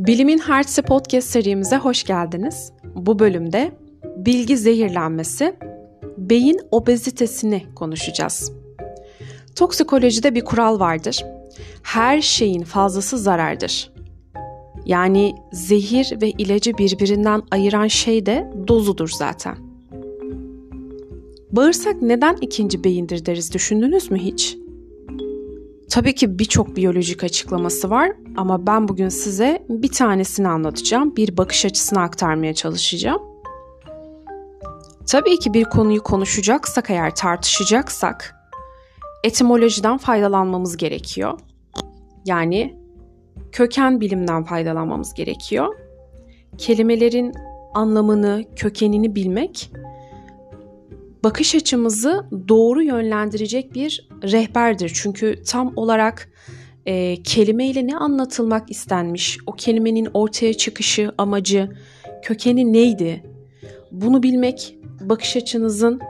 Bilimin Hearts podcast serimize hoş geldiniz. Bu bölümde bilgi zehirlenmesi, beyin obezitesini konuşacağız. Toksikolojide bir kural vardır. Her şeyin fazlası zarardır. Yani zehir ve ilacı birbirinden ayıran şey de dozudur zaten. Bağırsak neden ikinci beyindir deriz düşündünüz mü hiç? Tabii ki birçok biyolojik açıklaması var ama ben bugün size bir tanesini anlatacağım. Bir bakış açısını aktarmaya çalışacağım. Tabii ki bir konuyu konuşacaksak eğer tartışacaksak etimolojiden faydalanmamız gerekiyor. Yani köken bilimden faydalanmamız gerekiyor. Kelimelerin anlamını, kökenini bilmek bakış açımızı doğru yönlendirecek bir rehberdir. Çünkü tam olarak e, kelimeyle ne anlatılmak istenmiş, o kelimenin ortaya çıkışı, amacı, kökeni neydi? Bunu bilmek bakış açınızın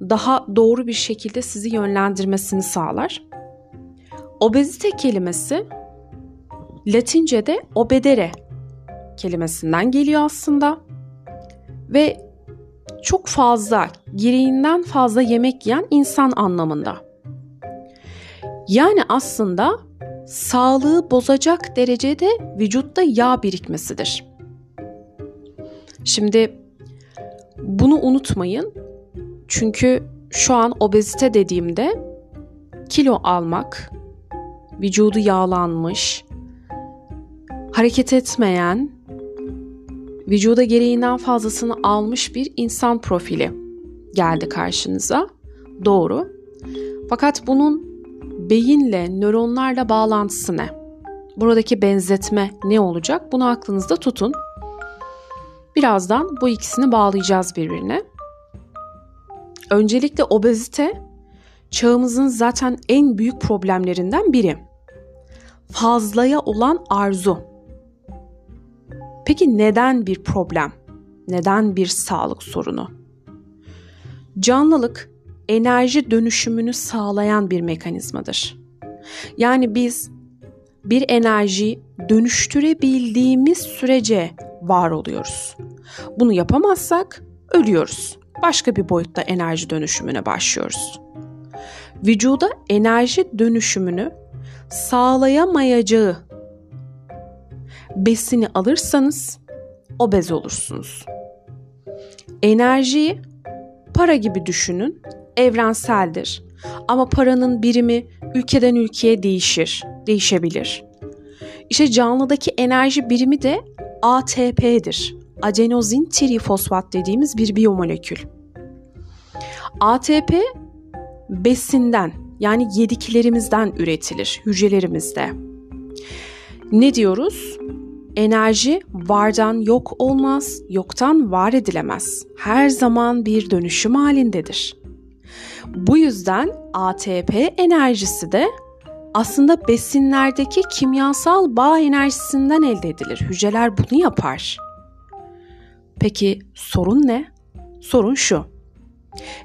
daha doğru bir şekilde sizi yönlendirmesini sağlar. Obezite kelimesi Latince'de obedere kelimesinden geliyor aslında. Ve çok fazla, gereğinden fazla yemek yiyen insan anlamında. Yani aslında sağlığı bozacak derecede vücutta yağ birikmesidir. Şimdi bunu unutmayın. Çünkü şu an obezite dediğimde kilo almak, vücudu yağlanmış, hareket etmeyen, Vücuda gereğinden fazlasını almış bir insan profili geldi karşınıza. Doğru. Fakat bunun beyinle, nöronlarla bağlantısı ne? Buradaki benzetme ne olacak? Bunu aklınızda tutun. Birazdan bu ikisini bağlayacağız birbirine. Öncelikle obezite çağımızın zaten en büyük problemlerinden biri. Fazlaya olan arzu Peki neden bir problem? Neden bir sağlık sorunu? Canlılık enerji dönüşümünü sağlayan bir mekanizmadır. Yani biz bir enerji dönüştürebildiğimiz sürece var oluyoruz. Bunu yapamazsak ölüyoruz. Başka bir boyutta enerji dönüşümüne başlıyoruz. Vücuda enerji dönüşümünü sağlayamayacağı besini alırsanız obez olursunuz. Enerjiyi para gibi düşünün evrenseldir. Ama paranın birimi ülkeden ülkeye değişir, değişebilir. İşte canlıdaki enerji birimi de ATP'dir. Adenozin trifosfat dediğimiz bir biyomolekül. ATP besinden yani yediklerimizden üretilir hücrelerimizde. Ne diyoruz? Enerji vardan yok olmaz, yoktan var edilemez. Her zaman bir dönüşüm halindedir. Bu yüzden ATP enerjisi de aslında besinlerdeki kimyasal bağ enerjisinden elde edilir. Hücreler bunu yapar. Peki sorun ne? Sorun şu.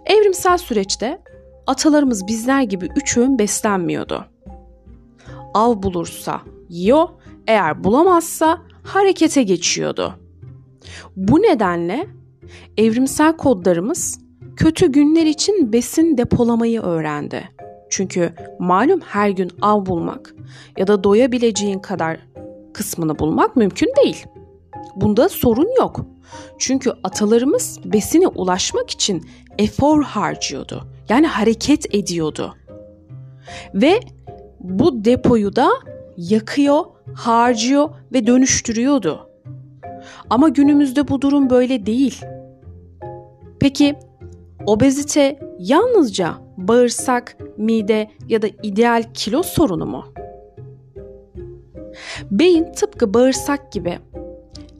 Evrimsel süreçte atalarımız bizler gibi üçün beslenmiyordu. Av bulursa yiyor Eğer bulamazsa harekete geçiyordu. Bu nedenle evrimsel kodlarımız kötü günler için besin depolamayı öğrendi. Çünkü malum her gün av bulmak ya da doyabileceğin kadar kısmını bulmak mümkün değil. Bunda sorun yok. Çünkü atalarımız besine ulaşmak için efor harcıyordu. Yani hareket ediyordu. Ve bu depoyu da yakıyor harcıyor ve dönüştürüyordu. Ama günümüzde bu durum böyle değil. Peki obezite yalnızca bağırsak, mide ya da ideal kilo sorunu mu? Beyin tıpkı bağırsak gibi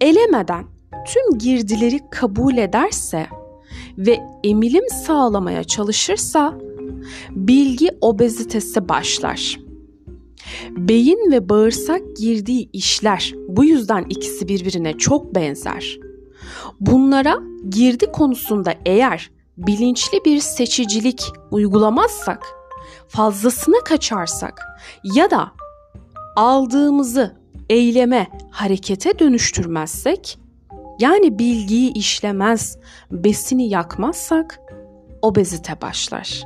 elemeden tüm girdileri kabul ederse ve emilim sağlamaya çalışırsa bilgi obezitesi başlar. Beyin ve bağırsak girdiği işler bu yüzden ikisi birbirine çok benzer. Bunlara girdi konusunda eğer bilinçli bir seçicilik uygulamazsak, fazlasını kaçarsak ya da aldığımızı eyleme, harekete dönüştürmezsek, yani bilgiyi işlemez, besini yakmazsak, obezite başlar.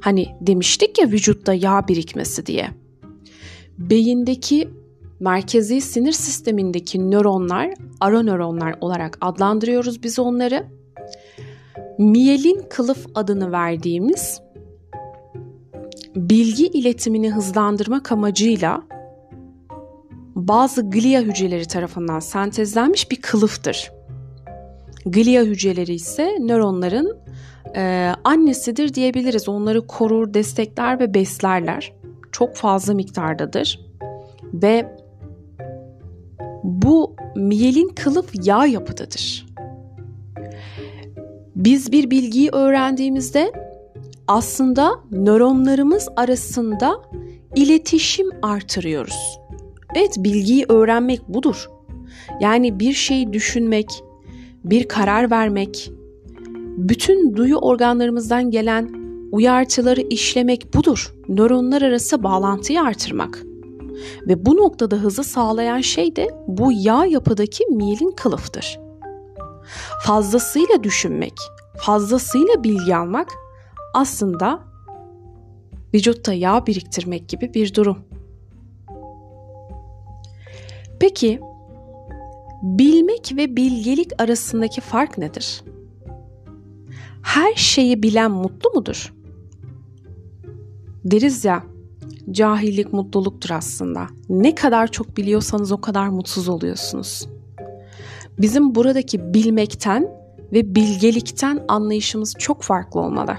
Hani demiştik ya vücutta yağ birikmesi diye.'' Beyindeki merkezi sinir sistemindeki nöronlar, ara nöronlar olarak adlandırıyoruz biz onları. Miyelin kılıf adını verdiğimiz bilgi iletimini hızlandırmak amacıyla bazı glia hücreleri tarafından sentezlenmiş bir kılıftır. Glia hücreleri ise nöronların annesidir diyebiliriz. Onları korur, destekler ve beslerler. çok fazla miktardadır. Ve bu miyelin kılıf yağ yapıdadır. Biz bir bilgiyi öğrendiğimizde aslında nöronlarımız arasında iletişim artırıyoruz. Evet bilgiyi öğrenmek budur. Yani bir şey düşünmek, bir karar vermek, bütün duyu organlarımızdan gelen uyarçıları işlemek budur. Nöronlar arası bağlantıyı artırmak. Ve bu noktada hızı sağlayan şey de bu yağ yapıdaki miyelin kılıftır. Fazlasıyla düşünmek, fazlasıyla bilgi almak aslında vücutta yağ biriktirmek gibi bir durum. Peki bilmek ve bilgelik arasındaki fark nedir? Her şeyi bilen mutlu mudur? Deriz ya cahillik mutluluktur aslında. Ne kadar çok biliyorsanız o kadar mutsuz oluyorsunuz. Bizim buradaki bilmekten ve bilgelikten anlayışımız çok farklı olmalı.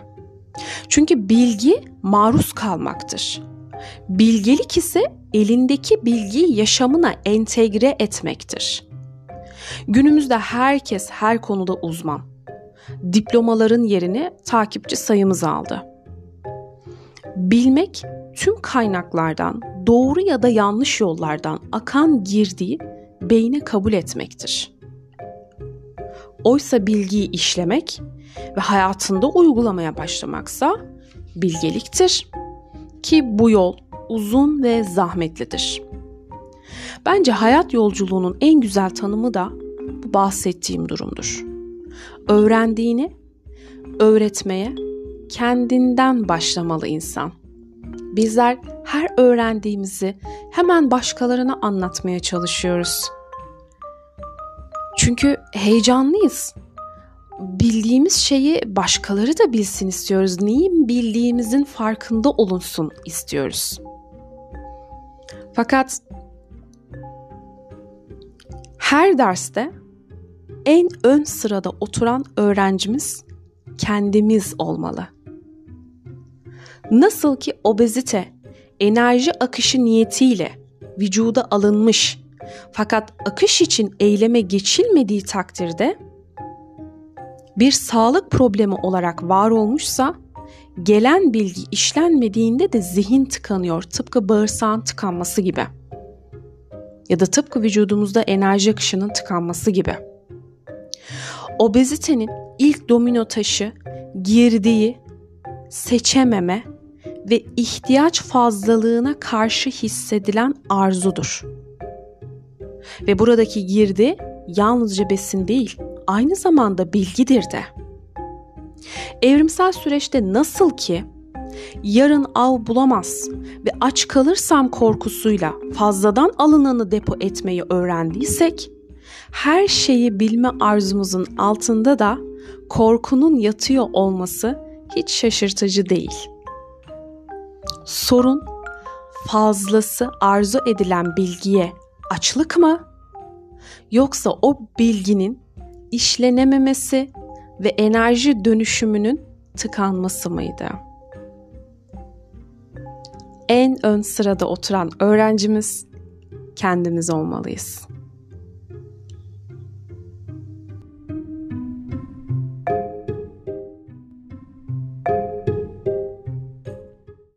Çünkü bilgi maruz kalmaktır. Bilgelik ise elindeki bilgiyi yaşamına entegre etmektir. Günümüzde herkes her konuda uzman. Diplomaların yerini takipçi sayımız aldı. Bilmek tüm kaynaklardan, doğru ya da yanlış yollardan akan girdiği beyne kabul etmektir. Oysa bilgiyi işlemek ve hayatında uygulamaya başlamaksa bilgeliktir ki bu yol uzun ve zahmetlidir. Bence hayat yolculuğunun en güzel tanımı da bu bahsettiğim durumdur. Öğrendiğini öğretmeye kendinden başlamalı insan. Bizler her öğrendiğimizi hemen başkalarına anlatmaya çalışıyoruz. Çünkü heyecanlıyız. Bildiğimiz şeyi başkaları da bilsin istiyoruz. Neyin bildiğimizin farkında olunsun istiyoruz. Fakat her derste en ön sırada oturan öğrencimiz kendimiz olmalı. nasıl ki obezite enerji akışı niyetiyle vücuda alınmış fakat akış için eyleme geçilmediği takdirde bir sağlık problemi olarak var olmuşsa gelen bilgi işlenmediğinde de zihin tıkanıyor tıpkı bağırsağın tıkanması gibi ya da tıpkı vücudumuzda enerji akışının tıkanması gibi. Obezitenin ilk domino taşı girdiği seçememe ve ihtiyaç fazlalığına karşı hissedilen arzudur. Ve buradaki girdi yalnızca besin değil, aynı zamanda bilgidir de. Evrimsel süreçte nasıl ki yarın av bulamaz ve aç kalırsam korkusuyla fazladan alınanı depo etmeyi öğrendiysek, her şeyi bilme arzumuzun altında da korkunun yatıyor olması Hiç şaşırtıcı değil. Sorun fazlası arzu edilen bilgiye açlık mı? Yoksa o bilginin işlenememesi ve enerji dönüşümünün tıkanması mıydı? En ön sırada oturan öğrencimiz kendimiz olmalıyız.